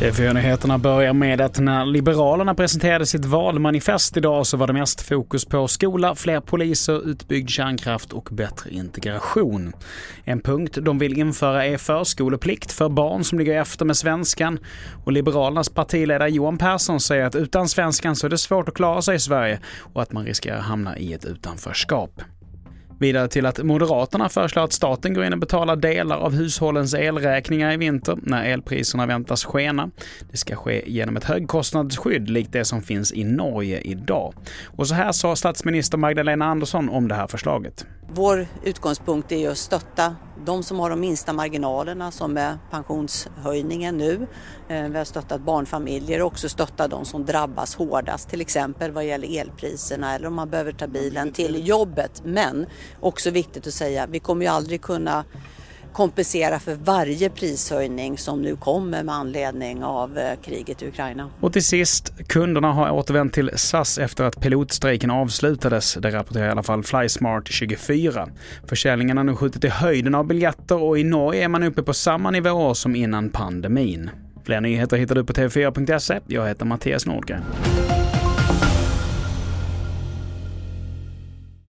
TV4-nyheterna börjar med att när Liberalerna presenterade sitt valmanifest idag så var det mest fokus på skola, fler poliser, utbyggd kärnkraft och bättre integration. En punkt de vill införa är förskoleplikt för barn som ligger efter med svenskan och Liberalernas partiledare Johan Persson säger att utan svenskan så är det svårt att klara sig i Sverige och att man riskerar att hamna i ett utanförskap. Vidare till att Moderaterna föreslår att staten går in och betalar delar av hushållens elräkningar i vinter när elpriserna väntas skena. Det ska ske genom ett högkostnadsskydd likt det som finns i Norge idag. Och så här sa statsminister Magdalena Andersson om det här förslaget. Vår utgångspunkt är att stötta de som har de minsta marginalerna som är pensionshöjningen nu. Eh, vi har stöttat barnfamiljer och också stöttat de som drabbas hårdast, till exempel vad gäller elpriserna eller om man behöver ta bilen till jobbet. Men också viktigt att säga, vi kommer ju aldrig kunna kompensera för varje prishöjning som nu kommer med anledning av eh, kriget i Ukraina. Och till sist, kunderna har återvänt till SAS efter att pilotstrejken avslutades. Det rapporterar i alla fall Flysmart 24. Försäljningen har nu skjutit i höjden av biljetter och i Norge är man uppe på samma nivåer som innan pandemin. Fler nyheter hittar du på tv4.se. Jag heter Mattias Nordgren.